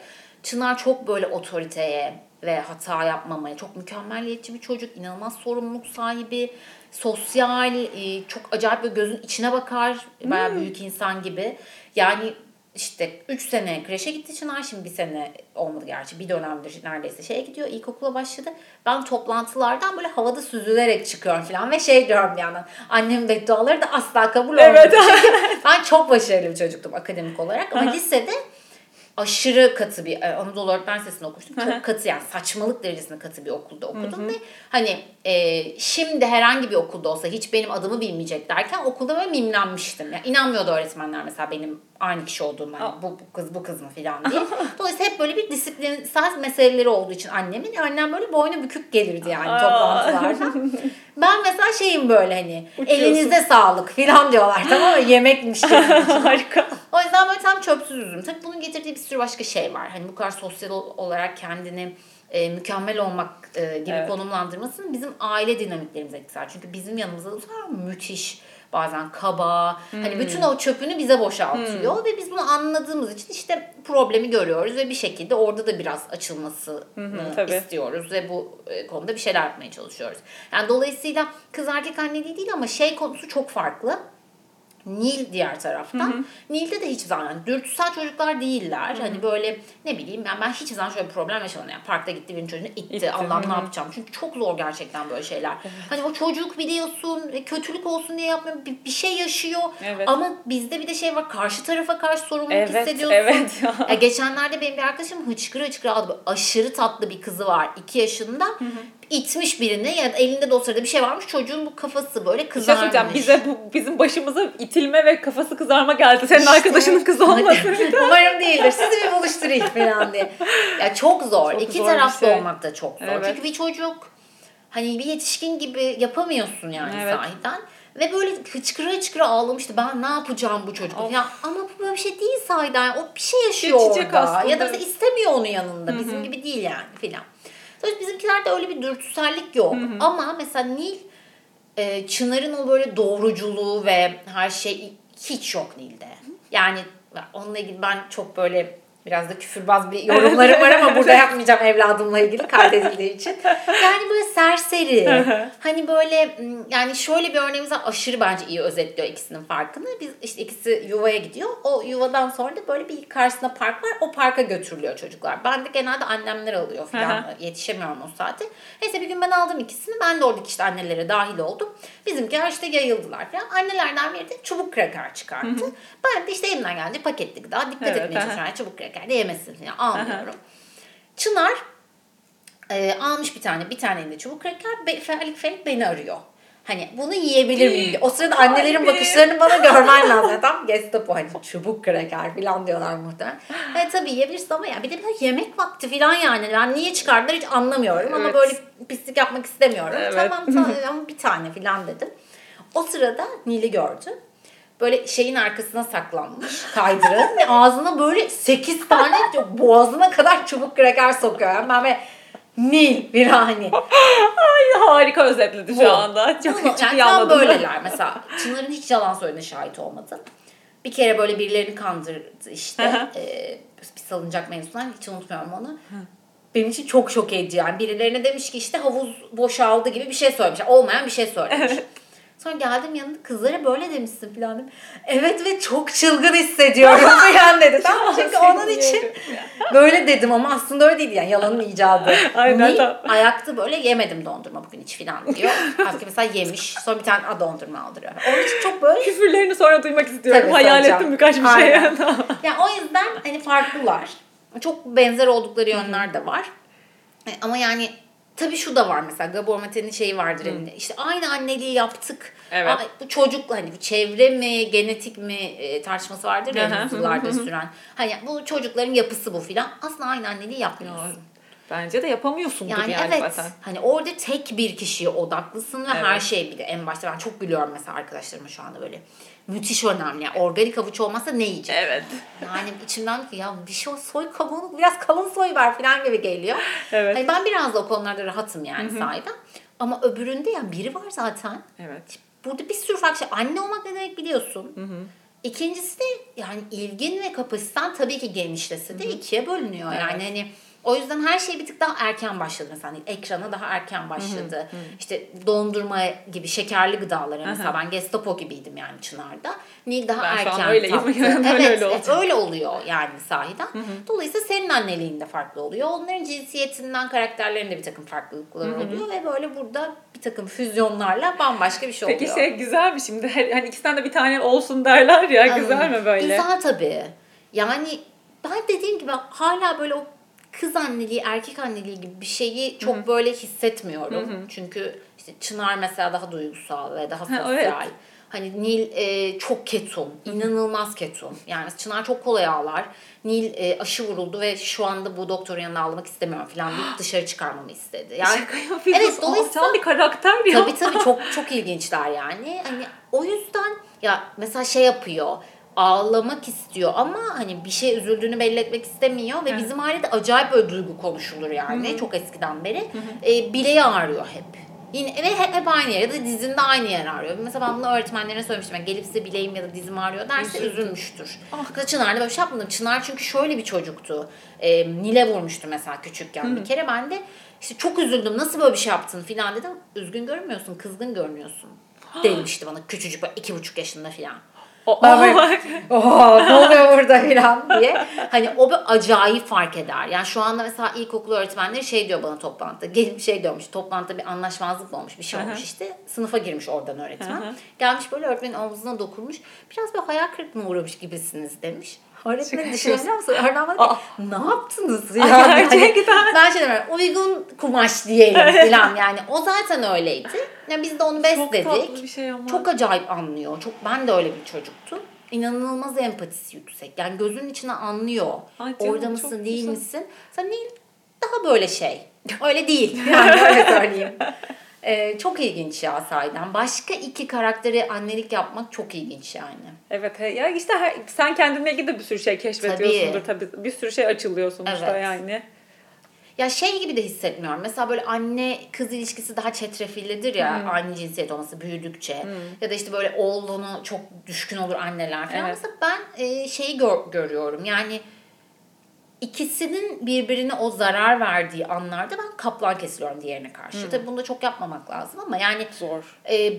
Çınar çok böyle otoriteye ve hata yapmamaya çok mükemmelliyetçi bir çocuk. inanılmaz sorumluluk sahibi, sosyal, e, çok acayip bir gözün içine bakar. Bayağı büyük insan gibi. Yani işte 3 sene kreşe gitti Çınar. Şimdi bir sene olmadı gerçi. Bir dönemdir neredeyse şeye gidiyor. İlkokula başladı. Ben toplantılardan böyle havada süzülerek çıkıyorum falan. Ve şey diyorum bir yandan. Annemin bedduaları da asla kabul olmadı. Evet. (laughs) Çünkü ben çok başarılı bir çocuktum akademik olarak. Ama lisede aşırı katı bir e, Anadolu Öğretmen Lisesi'nde okumuştum. Çok katı yani saçmalık derecesinde katı bir okulda okudum ve hani e, şimdi herhangi bir okulda olsa hiç benim adımı bilmeyecek derken okulda böyle mimlenmiştim. Yani inanmıyordu öğretmenler mesela benim aynı kişi olduğum hani bu, bu kız bu kız mı falan diye. Dolayısıyla hep böyle bir disiplinsel meseleleri olduğu için annemin annem böyle boynu bükük gelirdi yani Aa. toplantılarda. Ben mesela şeyim böyle hani Uçuyorsun. elinize sağlık falan diyorlar tamam mı? Yemekmiş. (laughs) Harika. O yüzden böyle tam çöpsüzüm. Tabii bunun getirdiği bir sürü başka şey var. Hani bu kadar sosyal ol- olarak kendini e, mükemmel olmak e, gibi Evet. konumlandırmasının bizim aile dinamiklerimize etkisi var. Çünkü bizim yanımızda da müthiş bazen kaba. Hani bütün o çöpünü bize boşaltıyor ve biz bunu anladığımız için işte problemi görüyoruz ve bir şekilde orada da biraz açılmasını tabii. istiyoruz ve bu e, konuda bir şeyler yapmaya çalışıyoruz. Yani dolayısıyla kız erkek anneliği değil ama şey konusu çok farklı. Nil diğer taraftan. Nil'de de hiç zaman yani dürtüsel çocuklar değiller. Hani böyle ne bileyim ben ben hiç zaman şöyle bir problem yaşamadım. Yani parkta gitti birinin çocuğunu itti. İtti, Allah'ım hı ne hı. yapacağım? Çünkü çok zor gerçekten böyle şeyler. Hani o çocuk biliyorsun e, kötülük olsun diye yapmıyor. Bir, bir şey yaşıyor. Evet. Ama bizde bir de şey var. Karşı tarafa karşı sorumluluk Evet, hissediyorsun. evet. Ya geçenlerde benim bir arkadaşım hıçkıra hıçkıra aldı. Aşırı tatlı bir kızı var. 2 yaşında. İtmiş birini ya da elinde de o sırada bir şey varmış. Çocuğun bu kafası böyle Bir şey kızarmış. Bize bu, bizim başımıza itilme ve kafası kızarma geldi. Senin arkadaşının kızı olmasın. Umarım değildir. Sizi bir buluşturayım falan diye. Ya çok zor. Çok İki taraflı şey. olmak da çok zor. Evet. Çünkü bir çocuk hani bir yetişkin gibi yapamıyorsun yani Evet. sahiden. Ve böyle hıçkıra hıçkıra ağlamıştı. Ben ne yapacağım bu çocuk? Of. Ya ama bu böyle bir şey değil sahiden. O bir şey yaşıyor Geçecek orada. aslında. Ya da istemiyor onun yanında. Bizim gibi değil yani filan. Tabii bizimkilerde öyle bir dürtüsellik yok. Ama mesela Nil e, Çınar'ın o böyle doğruculuğu ve her şey hiç yok Nil'de. Yani onunla ilgili ben çok böyle Biraz da küfürbaz bir yorumlarım var ama burada (laughs) yapmayacağım evladımla ilgili kaydedildiği için. Yani böyle serseri. hani böyle yani şöyle bir örneğimiz var. Aşırı bence iyi özetliyor ikisinin farkını. Biz işte ikisi yuvaya gidiyor. O yuvadan sonra da böyle bir karşısında park var. O parka götürülüyor çocuklar. Ben de genelde annemler alıyor falan. Yetişemiyorum o saate. Neyse bir gün ben aldım ikisini. Ben de oradaki işte annelere dahil oldum. Bizimkiler işte yayıldılar falan. Annelerden biri de çubuk kraker çıkarttı. Ben de işte elimden gelince paketli gıda dikkat evet, etmeye çalışıyorum. çubuk kraker de yemesin falan almıyorum. Çınar e, almış bir tane. Bir tane de çubuk kraker. Be, Felik Felik beni arıyor. Hani bunu yiyebilir miyim. O sırada annelerin bakışlarını bana görmen (laughs) lazım. Tam Gestapo hani çubuk kraker falan diyorlar muhtemelen. Evet tabii yiyebilirsin ama ya bir de böyle yemek vakti falan yani. Ben niye çıkardılar hiç anlamıyorum evet. ama böyle pislik yapmak istemiyorum. Evet. Tamam tamam bir tane falan dedim. O sırada Nil'i gördü böyle şeyin arkasına saklanmış kaydırın ve ağzına böyle 8 tane boğazına kadar çubuk kraker sokuyor. Yani ben böyle Nil virani. Ay harika özetledi şu anda. Çok, Bunu, çok tam böyleler mesela. Çınar'ın hiç yalan söylediğine şahit olmadı. Bir kere böyle birilerini kandırdı işte. ee, bir salıncak mevzusundan hiç unutmuyorum onu. Benim için çok şok edici yani. Birilerine demiş ki işte havuz boşaldı gibi bir şey söylemiş. Olmayan bir şey söylemiş. Evet. Sonra geldim yanında kızlara böyle demişsin falan dedim. Evet ve çok çılgın hissediyorum (laughs) falan dedi. tamam Çünkü onun için böyle dedim ama aslında öyle değil yani yalanın (laughs) icadı. Aynen. Ni, ayakta böyle yemedim dondurma bugün hiç falan diyor. Halbuki mesela yemiş. Sonra bir tane a dondurma aldırıyor. Onun için çok böyle. Küfürlerini sonra duymak istiyorum. Tabii, Hayal soracağım. ettim birkaç bir şey. (laughs) yani o yüzden hani farklılar. Çok benzer oldukları yönler de var. E, ama yani Tabii şu da var mesela Gabor Mate'nin şeyi vardır Hı. elinde. İşte aynı anneliği yaptık. Evet. Aa, bu çocuk hani bu çevre mi genetik mi e, tartışması vardır ya yıllarda (laughs) süren. Hani bu çocukların yapısı bu filan. Aslında aynı anneliği yapmıyorsun. Bence de yapamıyorsun yani, yani evet. zaten. Hani orada tek bir kişiye odaklısın ve evet. her şey bir de en başta ben çok gülüyorum mesela arkadaşlarıma şu anda böyle müthiş önemli. Yani organik havuç olmasa ne yiyecek? Evet. Yani içimden ki ya bir şey soy kabuğunu biraz kalın soy ver falan gibi geliyor. Evet. Hani ben biraz da o konularda rahatım yani Hı-hı. sahiden. Ama öbüründe yani biri var zaten. Evet. Burada bir sürü farklı şey. Anne olmak ne demek biliyorsun. Hı hı. İkincisi de yani ilgin ve kapasiten tabii ki genişlese de ikiye bölünüyor. Evet. Yani hani o yüzden her şey bir tık daha erken başladı mesela. Hani ekrana daha erken başladı. Hı hı. İşte dondurma gibi şekerli gıdalara mesela ben Gestapo gibiydim yani Çınar'da. Nil daha ben erken şu an öyleyim. tattı. (laughs) evet, öyle, evet öyle oluyor yani sahiden. Hı hı. Dolayısıyla senin anneliğin de farklı oluyor. Onların cinsiyetinden karakterlerinde bir takım farklılıklar oluyor ve böyle burada bir takım füzyonlarla bambaşka bir şey Peki oluyor. Peki şey güzel mi şimdi? Hani ikisinden de bir tane olsun derler ya. Güzel mi böyle? Güzel tabii. Yani ben dediğim gibi hala böyle o kız anneliği, erkek anneliği gibi bir şeyi çok Hı-hı. böyle hissetmiyorum. Hı-hı. Çünkü işte Çınar mesela daha duygusal ve daha sosyal. Ha, evet. Hani Nil e, çok ketum, inanılmaz ketum. Yani Çınar çok kolay ağlar. Nil e, aşı vuruldu ve şu anda bu doktorun yanına ağlamak istemiyorum falan deyip (gasps) dışarı çıkarmamı istedi. Yani Şaka Evet, dolayısıyla bir karakter ya. Tabii tabii çok çok ilginçler yani. Hani o yüzden ya mesela şey yapıyor ağlamak istiyor ama hani bir şey üzüldüğünü belli etmek istemiyor ve evet. bizim ailede acayip böyle duygu konuşulur yani Hı-hı. çok eskiden beri. Hı-hı. E, bileği ağrıyor hep. Yine ve hep, hep aynı yer ya da dizinde aynı yer ağrıyor. Mesela ben bunu öğretmenlerine söylemiştim. Yani gelip size bileğim ya da dizim ağrıyor derse Üzüldüm. üzülmüştür. Ah. Çınar'da böyle bir şey yapmadım. Çınar çünkü şöyle bir çocuktu. E, Nil'e vurmuştu mesela küçükken Hı-hı. bir kere. Ben de işte çok üzüldüm. Nasıl böyle bir şey yaptın filan dedim. Üzgün görünmüyorsun, kızgın görünüyorsun. (gasps) Demişti bana küçücük böyle iki buçuk yaşında filan. O, ben böyle, (laughs) Oha, ne oluyor burada filan diye. Hani o bir acayip fark eder. Yani şu anda mesela ilkokul öğretmenleri şey diyor bana toplantıda. Gelip şey diyormuş. Toplantıda bir anlaşmazlık olmuş. Bir şey olmuş işte. Sınıfa girmiş oradan öğretmen. Gelmiş böyle öğretmenin omzuna dokunmuş. Biraz bir hayal kırıklığına uğramış gibisiniz demiş. Öğretmenin düşünebiliyor musun? Öğretmen bana ne yaptınız (laughs) ya? Yani, ben şey demiyorum. Uygun kumaş diyelim filan yani. O zaten öyleydi. Yani biz de onu besledik. Çok bir şey ama. Çok acayip anlıyor. Çok ben de öyle bir çocuktum. İnanılmaz empatisi yüksek. Yani gözünün içine anlıyor. Ay canım, Orada mısın değil güzel. misin? Sen değil daha böyle şey. Öyle değil. (laughs) Yani öyle söyleyeyim. Ee, çok ilginç ya sahiden. Başka iki karakteri annelik yapmak çok ilginç yani. Evet ya işte her, sen kendinle ilgili de bir sürü şey keşfediyorsundur tabii. tabii. Bir sürü şey açılıyor sonuçta evet. yani. Ya şey gibi de hissetmiyorum. Mesela böyle anne kız ilişkisi daha çetrefillidir ya hmm. aynı cinsiyet olması büyüdükçe. Hmm. Ya da işte böyle oğlunu çok düşkün olur anneler falan. Evet. Mesela ben e, şeyi gör, görüyorum. Yani ikisinin birbirine o zarar verdiği anlarda ben kaplan kesiliyorum diğerine karşı. Hmm. Tabii bunu da çok yapmamak lazım ama yani Zor. e,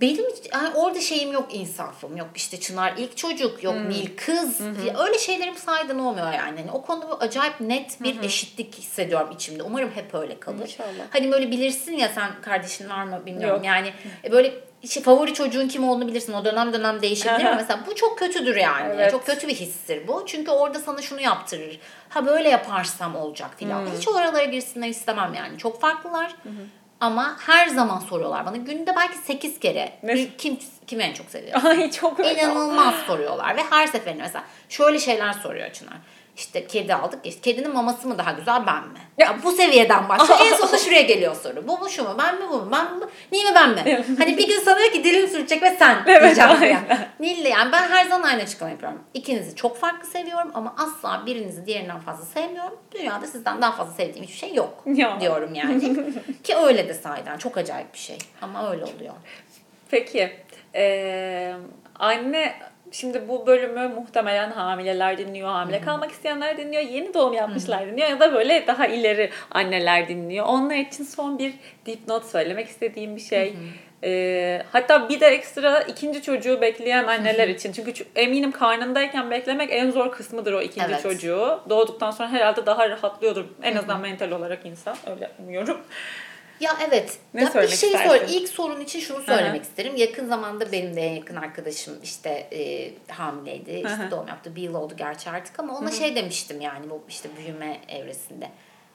benim yani orada şeyim yok insafım yok işte Çınar ilk çocuk yok Hmm. Nil kız öyle şeylerim sayeden olmuyor yani. Hani o konuda acayip net bir eşitlik hissediyorum içimde. Umarım hep öyle kalır. İnşallah. Hani böyle bilirsin ya sen kardeşin var mı bilmiyorum Yok. yani e, böyle işte favori çocuğun kim olduğunu bilirsin. O dönem dönem değişebilir ama mesela bu çok kötüdür yani. Evet. Çok kötü bir histir bu. Çünkü orada sana şunu yaptırır. Ha böyle yaparsam olacak filan. Hiç oralara girsinler istemem yani. Çok farklılar. Ama her zaman soruyorlar bana. Günde belki 8 kere. Ne? Kim, kim en çok seviyor? Ay çok. İnanılmaz soruyorlar ve her seferinde mesela şöyle şeyler soruyor Çınar. İşte kedi aldık. İşte kedinin maması mı daha güzel ben mi? Ya bu seviyeden başlıyor. (laughs) en sonunda şuraya geliyor soru. Bu mu şu mu? Ben mi bu mu? Ben mi? Niye mi ben mi? hani bir gün sana diyor ki dilin sürtecek ve sen Evet, diyeceğim. Yani. Nil'le yani ben her zaman aynı açıklama yapıyorum. İkinizi çok farklı seviyorum ama asla birinizi diğerinden fazla sevmiyorum. Dünyada sizden daha fazla sevdiğim hiçbir şey yok Ya. diyorum yani. (laughs) Ki öyle de sahiden çok acayip bir şey. Ama öyle oluyor. Peki. Ee, anne şimdi bu bölümü muhtemelen hamileler dinliyor, hamile kalmak isteyenler dinliyor, yeni doğum yapmışlar dinliyor ya da böyle daha ileri anneler dinliyor. Onlar için son bir dipnot söylemek istediğim bir şey. Ee, hatta bir de ekstra ikinci çocuğu bekleyen anneler için. Çünkü eminim karnındayken beklemek en zor kısmıdır o ikinci Evet. çocuğu. Doğduktan sonra herhalde daha rahatlıyordur. En azından mental olarak insan. Öyle umuyorum. Ya evet. Ne ya bir söylemek şey istersin? söyle. İlk sorun için şunu söylemek Hı isterim. Yakın zamanda benim de en yakın arkadaşım işte e, hamileydi. İşte Hı hı. doğum yaptı. Bir yıl oldu gerçi artık ama ona şey demiştim yani bu işte büyüme evresinde.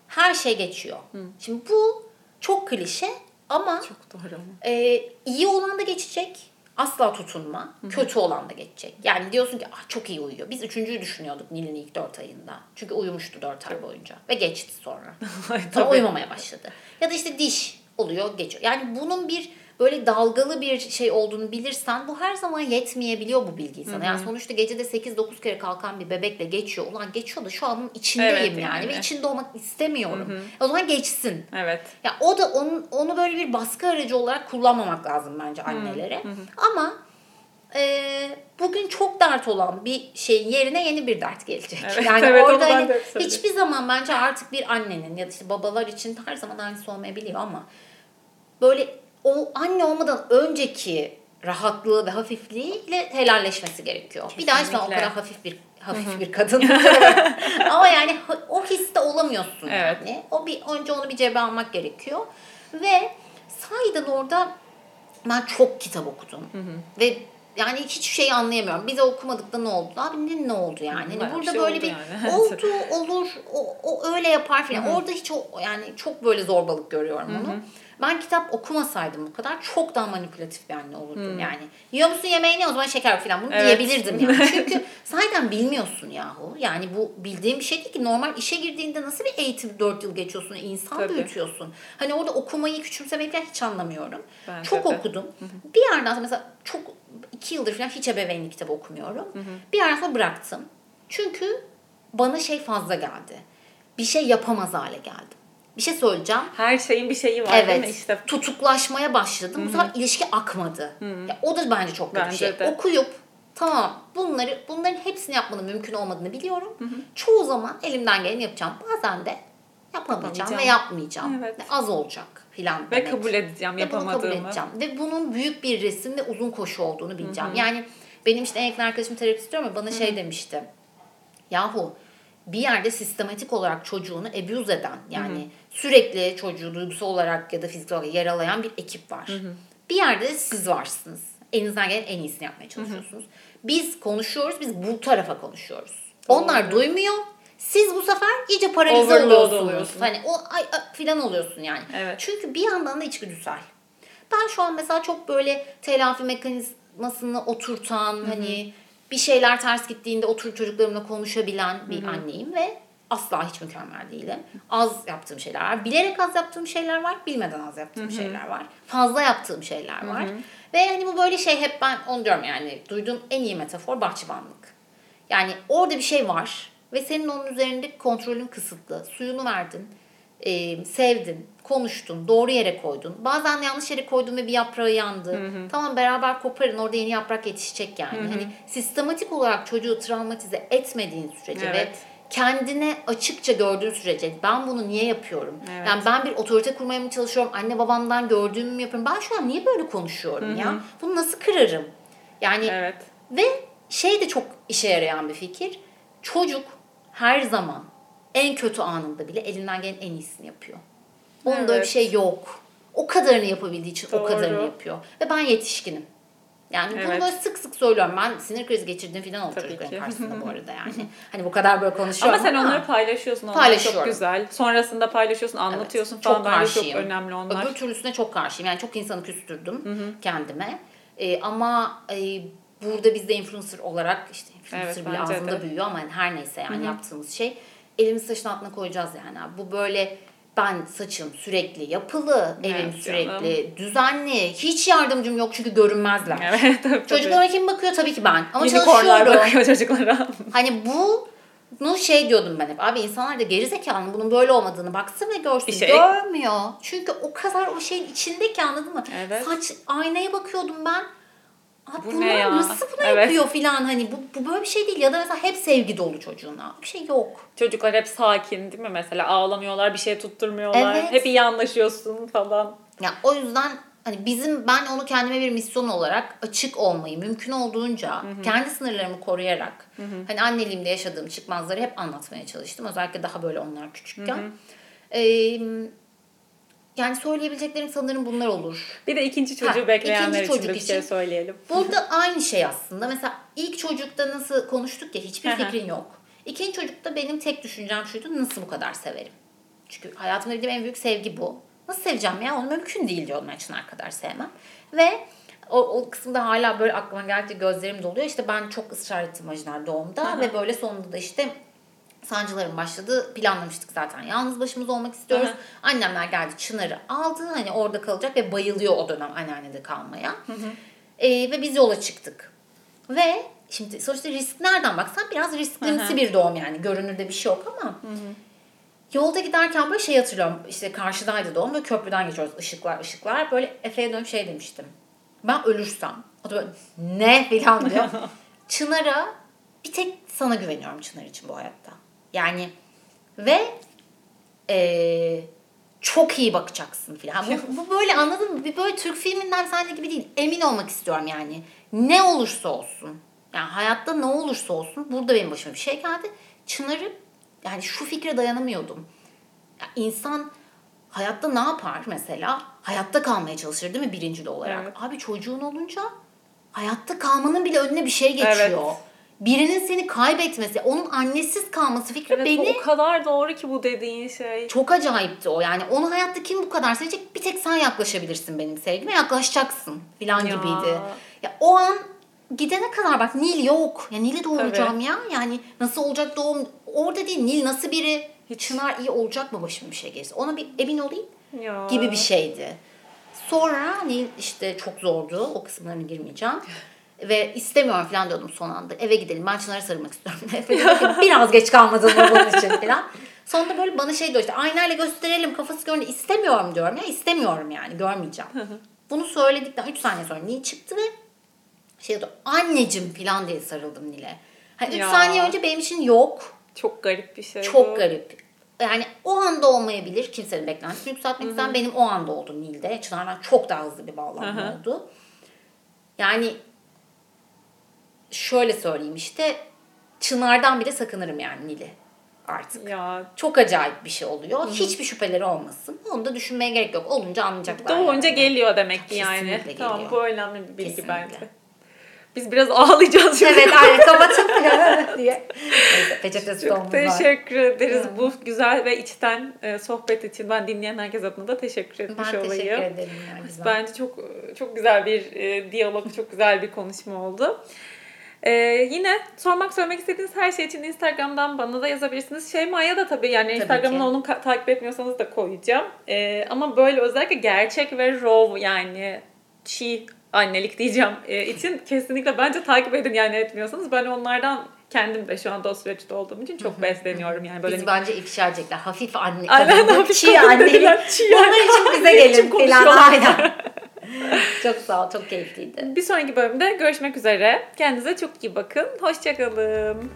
Her şey geçiyor. Şimdi bu çok klişe ama Çok doğru e, iyi olan da geçecek. Asla tutunma. Kötü olan da geçecek. Yani diyorsun ki ah, çok iyi uyuyor. Biz üçüncüyü düşünüyorduk Nil'in ilk dört ayında. Çünkü uyumuştu dört ay boyunca. Ve geçti sonra. (laughs) Sonra uyumamaya başladı. Ya da işte diş oluyor geçiyor. Yani bunun bir böyle dalgalı bir şey olduğunu bilirsen bu her zaman yetmeyebiliyor bu bilgi sana. Yani sonuçta gecede 8-9 kere kalkan bir bebekle geçiyor. Ulan geçiyor da şu anın içindeyim Evet, yani. yani. ve içinde olmak istemiyorum. O zaman geçsin. Evet. Ya o da onun, onu böyle bir baskı aracı olarak kullanmamak lazım bence annelere. Ama e, bugün çok dert olan bir şeyin yerine yeni bir dert gelecek. Evet, yani evet, onu orada hani hiçbir zaman bence artık bir annenin ya da işte babalar için her zaman aynısı olmayabiliyor ama böyle o anne olmadan önceki rahatlığı ve hafifliğiyle helalleşmesi gerekiyor. Bir daha zaman o Kesinlikle. kadar hafif bir hafif bir kadın. (laughs) Ama yani o histe olamıyorsun Evet. yani. O bir önce onu bir cebe almak gerekiyor. Ve sahiden orada ben çok kitap okudum. Ve yani hiçbir şeyi anlayamıyorum. Bize okumadık da ne oldu? Abi ne, ne oldu yani? Hani burada şey böyle bir yani. (laughs) oldu, olur, o, o öyle yapar falan. Orada hiç o yani çok böyle zorbalık görüyorum onu. Ben kitap okumasaydım bu kadar çok daha manipülatif bir anne olurdum yani. Yiyor musun yemeğini o zaman şeker yok falan bunu Evet. diyebilirdim yani. (laughs) Çünkü sahiden bilmiyorsun yahu. Yani bu bildiğin bir şey değil ki. Normal işe girdiğinde nasıl bir eğitim 4 yıl geçiyorsun, insan Tabii. büyütüyorsun. Hani orada okumayı küçümsemeyi falan hiç anlamıyorum. Bence çok de. okudum. Bir yerden sonra mesela çok iki yıldır falan hiç ebeveynlik kitabı okumuyorum. Bir yerden sonra bıraktım. Çünkü bana şey fazla geldi. Bir şey yapamaz hale geldim. Bir şey söyleyeceğim. Her şeyin bir şeyi var değil mi? Evet. İşte Tutuklaşmaya başladım. Bu sefer ilişki akmadı. Ya, o da bence çok kötü bir şey. de. Okuyup tamam bunları bunların hepsini yapmanın mümkün olmadığını biliyorum. Çoğu zaman elimden geleni yapacağım. Bazen de yapamayacağım ve yapmayacağım. Evet. Ve az olacak filan ve demek. kabul edeceğim Ve bunu kabul edeceğim. Ve bunun büyük bir resim ve uzun koşu olduğunu bileceğim. Yani benim işte en yakın arkadaşım terapist diyorum ya bana şey demişti. Yahu bir yerde sistematik olarak çocuğunu abuse eden yani sürekli çocuğu duygusal olarak ya da fiziksel olarak yaralayan bir ekip var. Bir yerde de siz varsınız. Elinizden gelen en iyisini yapmaya çalışıyorsunuz. Biz konuşuyoruz, biz bu tarafa konuşuyoruz. Onlar duymuyor. Siz bu sefer iyice paralize oluyorsunuz. oluyorsun. Hani o ay, ay filan oluyorsun yani. Evet. Çünkü bir yandan da içgüdüsel. Ben şu an mesela çok böyle telafi mekanizmasını oturtan hani bir şeyler ters gittiğinde oturup çocuklarımla konuşabilen bir anneyim ve asla hiç mükemmel değilim. Az yaptığım şeyler var. Bilerek az yaptığım şeyler var. Bilmeden az yaptığım şeyler var. Fazla yaptığım şeyler var. Ve hani bu böyle şey hep ben onu diyorum yani duyduğum en iyi metafor bahçıvanlık. Yani orada bir şey var ve senin onun üzerinde kontrolün kısıtlı. Suyunu verdin, e, sevdin, konuştun, doğru yere koydun. Bazen yanlış yere koydun ve bir yaprağı yandı. Tamam beraber koparın orada yeni yaprak yetişecek yani. Hani sistematik olarak çocuğu travmatize etmediğin sürece Evet. ve kendine açıkça gördüğün sürece ben bunu niye yapıyorum? Evet. Yani ben bir otorite kurmaya mı çalışıyorum? Anne babamdan gördüğümü mü yapıyorum? Ben şu an niye böyle konuşuyorum ya? Bunu nasıl kırarım? Yani Evet. ve şey de çok işe yarayan bir fikir. Çocuk her zaman en kötü anında bile elinden gelen en iyisini yapıyor. Onun da öyle bir Evet. şey yok. O kadarını yapabildiği için o Doğru. kadarını yapıyor. Ve ben yetişkinim. Yani bunu Evet. böyle sık sık söylüyorum. Ben sinir krizi geçirdiğim falan oldu Tabii çocukların ki. karşısında bu (laughs) arada yani. hani bu kadar böyle konuşuyorum Ama sen onları paylaşıyorsun. Onlar çok güzel. Sonrasında paylaşıyorsun, anlatıyorsun Evet, falan. çok Bence çok karşıyım. önemli onlar. Öbür türlüsüne çok karşıyım. Yani çok insanı küstürdüm kendime. Ee, ama e, burada biz de influencer olarak işte influencer Evet, bile bence ağzımda de. büyüyor ama yani her neyse yani yaptığımız şey elimizi taşın altına koyacağız yani. Bu böyle ben saçım sürekli yapılı, evim Evet, sürekli düzenli. Hiç yardımcım yok çünkü görünmezler. Evet (laughs) tabii. Çocuklara kim bakıyor? Tabii ki ben. Ama Unicornlar çalışıyorum. bakıyor çocuklara. (laughs) Hani bu bunu şey diyordum ben hep. Abi insanlar da gerizekalı bunun böyle olmadığını baksın ve görsün. Bir şey- Görmüyor. Çünkü o kadar o şeyin içindeki anladın mı? Evet. Saç aynaya bakıyordum ben. Abi Bu bunlar ne ya? nasıl bunu Evet. yapıyor filan hani bu, bu böyle bir şey değil ya da mesela hep sevgi dolu çocuğuna. Bir şey yok. Çocuklar hep sakin değil mi mesela? Ağlamıyorlar, bir şey tutturmuyorlar. Evet. Hep iyi anlaşıyorsun falan. Ya o yüzden hani bizim ben onu kendime bir misyon olarak açık olmayı mümkün olduğunca kendi sınırlarımı koruyarak hani anneliğimde yaşadığım çıkmazları hep anlatmaya çalıştım. Özellikle daha böyle onlar küçükken. Ee, yani söyleyebileceklerim sanırım bunlar olur. Bir de ikinci çocuğu Ha, bekleyenler ikinci için çocuk bir şey için- söyleyelim. Burada (laughs) aynı şey aslında. Mesela ilk çocukta nasıl konuştuk ya hiçbir fikrin yok. İkinci çocukta benim tek düşüncem şuydu nasıl bu kadar severim? Çünkü hayatımda bildiğim en büyük sevgi bu. Nasıl seveceğim ya? Onu mümkün değil diyordum ben Çınar kadar sevmem. Ve o, o kısımda hala böyle aklıma geldikçe gözlerim doluyor. İşte ben çok ısrar ettim vajinal doğumda hı. ve böyle sonunda da işte sancılarım başladı. Planlamıştık zaten. Yalnız başımız olmak istiyoruz. Hı hı. Annemler geldi Çınar'ı aldı. Hani orada kalacak ve bayılıyor o dönem anneannede kalmaya. Ee, ve biz yola çıktık. Ve şimdi sonuçta risk nereden baksan biraz risklimsi Hı hı. bir doğum yani. Görünürde bir şey yok ama. Yolda giderken böyle şey hatırlıyorum. İşte karşıdaydı doğum ve köprüden geçiyoruz. Işıklar ışıklar. Böyle Efe'ye dönüp şey demiştim. Ben ölürsem. O da böyle ne falan diyor. (laughs) Çınar'a bir tek sana güveniyorum Çınar için bu hayatta. Yani ve eee, çok iyi bakacaksın filan. Bu, (laughs) bu böyle anladın mı? Bir böyle Türk filminden sahne gibi değil. Emin olmak istiyorum yani. Ne olursa olsun. Yani hayatta ne olursa olsun. Burada benim başıma bir şey geldi. Çınar'ı yani şu fikre dayanamıyordum. Ya insan hayatta ne yapar mesela? Hayatta kalmaya çalışır değil mi birincili olarak? Evet. Abi çocuğun olunca hayatta kalmanın bile önüne bir şey geçiyor. Evet. Birinin seni kaybetmesi, onun annesiz kalması fikri Evet beni o kadar doğru ki bu dediğin şey. çok acayipti o. Yani onu hayatta kim bu kadar sevecek? Bir tek sen yaklaşabilirsin benim sevgime. Yaklaşacaksın filan Ya. gibiydi. Ya o an gidene kadar bak Nil yok. Ya Nil'i doğuracağım ya. Yani nasıl olacak doğum orada değil. Nil nasıl biri? Çınar iyi olacak mı başıma bir şey gelirse? Ona bir emin olayım Ya. gibi bir şeydi. Sonra Nil işte çok zordu. O kısımlarına girmeyeceğim. Ve istemiyorum falan diyordum son anda. Eve gidelim ben Çınar'a sarılmak istiyorum. (laughs) (laughs) Biraz geç kalmadın mı bunun için falan. Sonunda böyle bana şey diyor işte aynayla gösterelim kafası görünce istemiyorum diyorum ya istemiyorum yani görmeyeceğim. Bunu söyledikten 3 saniye sonra Nil çıktı ve şey diyor anneciğim falan diye sarıldım Nil'e. Hani 3 Ya. saniye önce benim için yok. Çok garip bir şey Çok bu. garip. Yani o anda olmayabilir. Kimsenin beklentisini yükseltmek istemem. Benim o anda oldu Nil'de. Çınar'dan çok daha hızlı bir bağlanma oldu. Yani şöyle söyleyeyim işte Çınar'dan bile sakınırım yani Nil'i artık. Ya Çok acayip bir şey oluyor. Hiçbir şüpheleri olmasın. Onu da düşünmeye gerek yok. Olunca anlayacaklar. doğunca yani. geliyor demek ki yani. Kesinlikle Tamam geliyor. bu önemli bir bilgi Kesinlikle. bence. Biz biraz ağlayacağız şimdi. Evet aynen (laughs) kapatıp (laughs) diye. Neyse peçetesi Çok dolmuş var. teşekkür ederiz Evet. bu güzel ve içten e, sohbet için. Ben dinleyen herkes adına da teşekkür etmiş Ben olayım. teşekkür ederim. Ya, güzel. Bence çok çok güzel bir e, diyalog, çok güzel bir konuşma oldu. E, yine sormak söylemek istediğiniz her şey için Instagram'dan bana da yazabilirsiniz. Şeyma'ya da tabii yani ki. onun ka- takip etmiyorsanız da koyacağım. E, ama böyle özellikle gerçek ve raw yani çiğ annelik diyeceğim e, için kesinlikle bence takip edin yani etmiyorsanız. Ben onlardan kendim de şu anda o süreçte olduğum için çok besleniyorum yani böyle Biz bence ifşa edecekler. Hafif anne. Aynen, hafif çiğ dediler, çiğ anne. için bize gelin falan. Aynen. (laughs) çok sağ ol. Çok keyifliydi. Bir sonraki bölümde görüşmek üzere. Kendinize çok iyi bakın. Hoşçakalın.